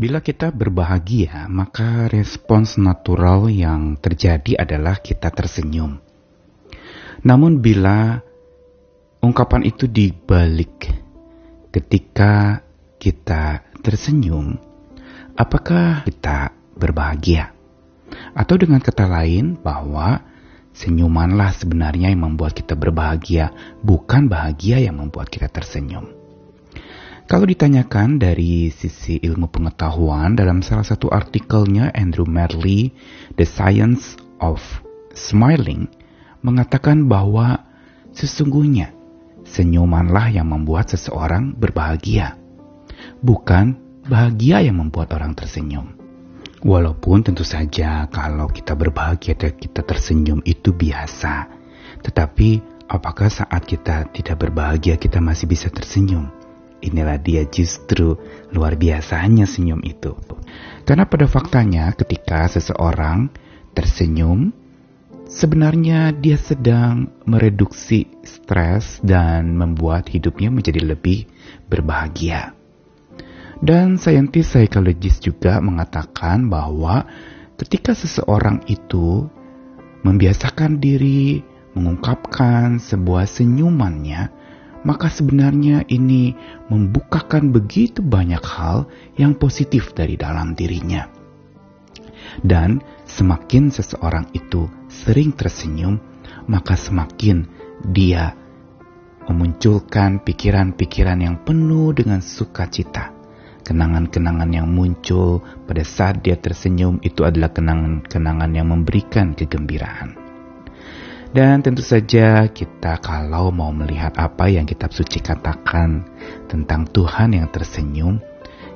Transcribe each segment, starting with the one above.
Bila kita berbahagia, maka respons natural yang terjadi adalah kita tersenyum. Namun bila ungkapan itu dibalik ketika kita tersenyum, apakah kita berbahagia? Atau dengan kata lain bahwa senyumanlah sebenarnya yang membuat kita berbahagia, bukan bahagia yang membuat kita tersenyum. Kalau ditanyakan dari sisi ilmu pengetahuan, dalam salah satu artikelnya Andrew Merley, The Science of Smiling, mengatakan bahwa sesungguhnya senyumanlah yang membuat seseorang berbahagia, bukan bahagia yang membuat orang tersenyum. Walaupun tentu saja kalau kita berbahagia dan kita tersenyum itu biasa, tetapi apakah saat kita tidak berbahagia kita masih bisa tersenyum? Inilah dia justru luar biasanya senyum itu. Karena pada faktanya ketika seseorang tersenyum, sebenarnya dia sedang mereduksi stres dan membuat hidupnya menjadi lebih berbahagia. Dan saintis psikologis juga mengatakan bahwa ketika seseorang itu membiasakan diri mengungkapkan sebuah senyumannya, maka sebenarnya ini membukakan begitu banyak hal yang positif dari dalam dirinya. Dan semakin seseorang itu sering tersenyum, maka semakin dia memunculkan pikiran-pikiran yang penuh dengan sukacita. Kenangan-kenangan yang muncul pada saat dia tersenyum itu adalah kenangan-kenangan yang memberikan kegembiraan. Dan tentu saja kita kalau mau melihat apa yang kitab suci katakan tentang Tuhan yang tersenyum,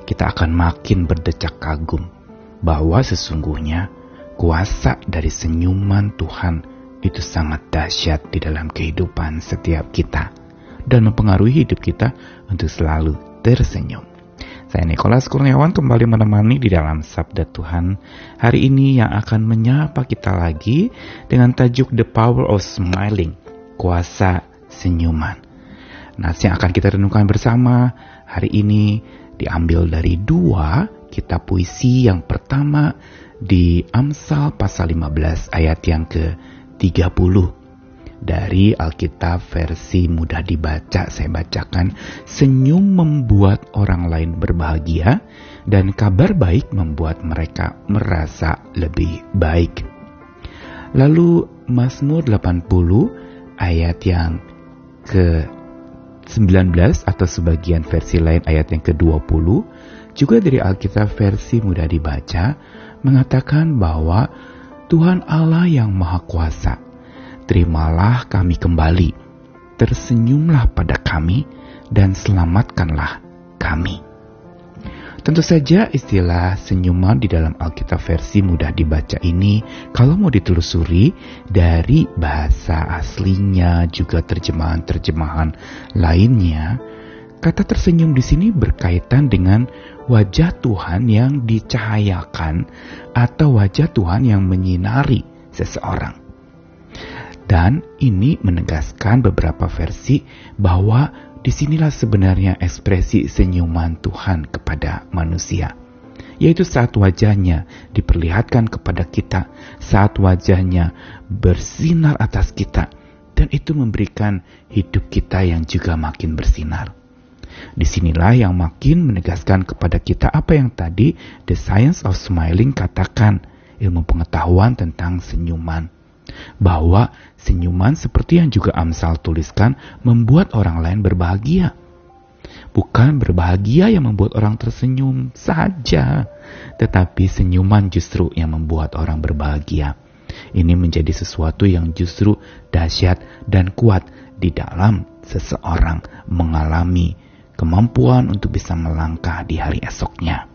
kita akan makin berdecak kagum bahwa sesungguhnya kuasa dari senyuman Tuhan itu sangat dahsyat di dalam kehidupan setiap kita dan mempengaruhi hidup kita untuk selalu tersenyum. Saya Nikolas Kurniawan kembali menemani di dalam Sabda Tuhan hari ini yang akan menyapa kita lagi dengan tajuk The Power of Smiling, kuasa senyuman. Nah, yang akan kita renungkan bersama hari ini diambil dari dua kitab puisi yang pertama di Amsal pasal 15 ayat yang ke-30 dari Alkitab versi mudah dibaca saya bacakan senyum membuat orang lain berbahagia dan kabar baik membuat mereka merasa lebih baik. Lalu Mazmur 80 ayat yang ke 19 atau sebagian versi lain ayat yang ke-20 juga dari Alkitab versi mudah dibaca mengatakan bahwa Tuhan Allah yang Maha Kuasa terimalah kami kembali, tersenyumlah pada kami, dan selamatkanlah kami. Tentu saja istilah senyuman di dalam Alkitab versi mudah dibaca ini kalau mau ditelusuri dari bahasa aslinya juga terjemahan-terjemahan lainnya, kata tersenyum di sini berkaitan dengan wajah Tuhan yang dicahayakan atau wajah Tuhan yang menyinari seseorang. Dan ini menegaskan beberapa versi bahwa di sinilah sebenarnya ekspresi senyuman Tuhan kepada manusia. Yaitu saat wajahnya diperlihatkan kepada kita, saat wajahnya bersinar atas kita, dan itu memberikan hidup kita yang juga makin bersinar. Di sinilah yang makin menegaskan kepada kita apa yang tadi The Science of Smiling katakan, ilmu pengetahuan tentang senyuman bahwa senyuman seperti yang juga Amsal tuliskan membuat orang lain berbahagia. Bukan berbahagia yang membuat orang tersenyum saja, tetapi senyuman justru yang membuat orang berbahagia. Ini menjadi sesuatu yang justru dahsyat dan kuat di dalam seseorang mengalami kemampuan untuk bisa melangkah di hari esoknya.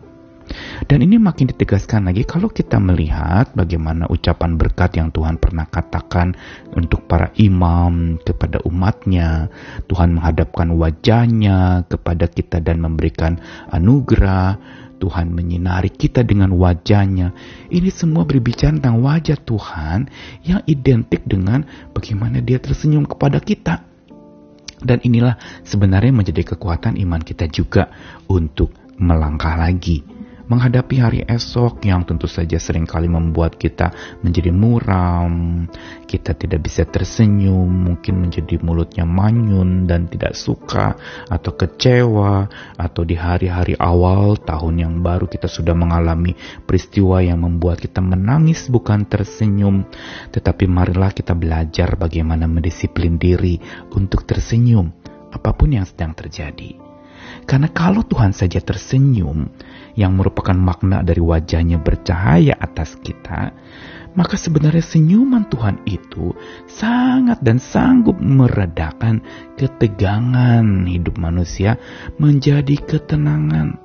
Dan ini makin ditegaskan lagi kalau kita melihat bagaimana ucapan berkat yang Tuhan pernah katakan untuk para imam kepada umatnya. Tuhan menghadapkan wajahnya kepada kita dan memberikan anugerah. Tuhan menyinari kita dengan wajahnya. Ini semua berbicara tentang wajah Tuhan yang identik dengan bagaimana dia tersenyum kepada kita. Dan inilah sebenarnya menjadi kekuatan iman kita juga untuk melangkah lagi menghadapi hari esok yang tentu saja sering kali membuat kita menjadi muram, kita tidak bisa tersenyum, mungkin menjadi mulutnya manyun dan tidak suka atau kecewa atau di hari-hari awal tahun yang baru kita sudah mengalami peristiwa yang membuat kita menangis bukan tersenyum, tetapi marilah kita belajar bagaimana mendisiplin diri untuk tersenyum apa pun yang sedang terjadi. Karena kalau Tuhan saja tersenyum, yang merupakan makna dari wajahnya bercahaya atas kita, maka sebenarnya senyuman Tuhan itu sangat dan sanggup meredakan ketegangan hidup manusia menjadi ketenangan.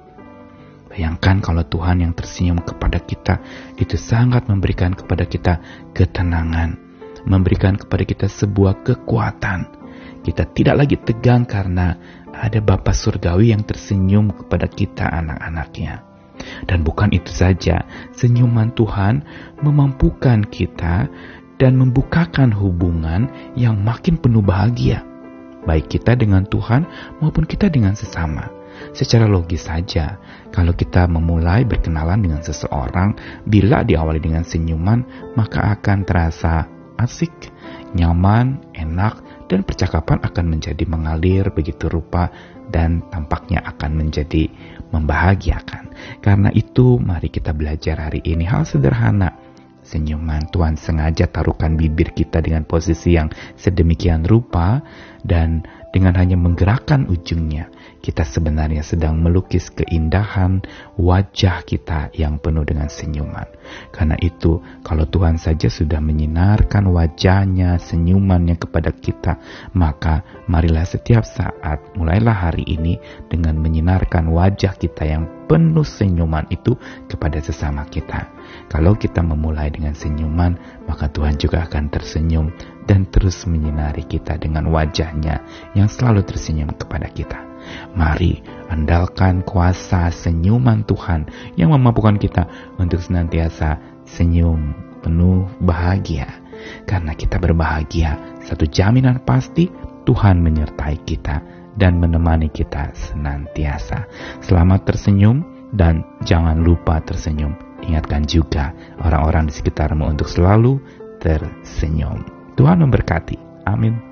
Bayangkan kalau Tuhan yang tersenyum kepada kita itu sangat memberikan kepada kita ketenangan, memberikan kepada kita sebuah kekuatan. Kita tidak lagi tegang karena ada Bapa Surgawi yang tersenyum kepada kita anak-anaknya. Dan bukan itu saja, senyuman Tuhan memampukan kita dan membukakan hubungan yang makin penuh bahagia. Baik kita dengan Tuhan maupun kita dengan sesama. Secara logis saja, kalau kita memulai berkenalan dengan seseorang, bila diawali dengan senyuman, maka akan terasa asik, nyaman, enak, dan percakapan akan menjadi mengalir begitu rupa dan tampaknya akan menjadi membahagiakan. Karena itu, mari kita belajar hari ini hal sederhana. Senyuman Tuhan sengaja taruhkan bibir kita dengan posisi yang sedemikian rupa dan dengan hanya menggerakkan ujungnya, kita sebenarnya sedang melukis keindahan wajah kita yang penuh dengan senyuman. Karena itu, kalau Tuhan saja sudah menyinarkan wajahnya, senyumannya kepada kita, maka marilah setiap saat, mulailah hari ini dengan menyinarkan wajah kita yang penuh senyuman itu kepada sesama kita. Kalau kita memulai dengan senyuman, maka Tuhan juga akan tersenyum dan terus menyinari kita dengan wajahnya yang selalu tersenyum kepada kita. Mari andalkan kuasa senyuman Tuhan yang memampukan kita untuk senantiasa senyum penuh bahagia. Karena kita berbahagia, satu jaminan pasti Tuhan menyertai kita dan menemani kita senantiasa. Selamat tersenyum dan jangan lupa tersenyum. Ingatkan juga orang-orang di sekitarmu untuk selalu tersenyum. Tuhan memberkati. Amin.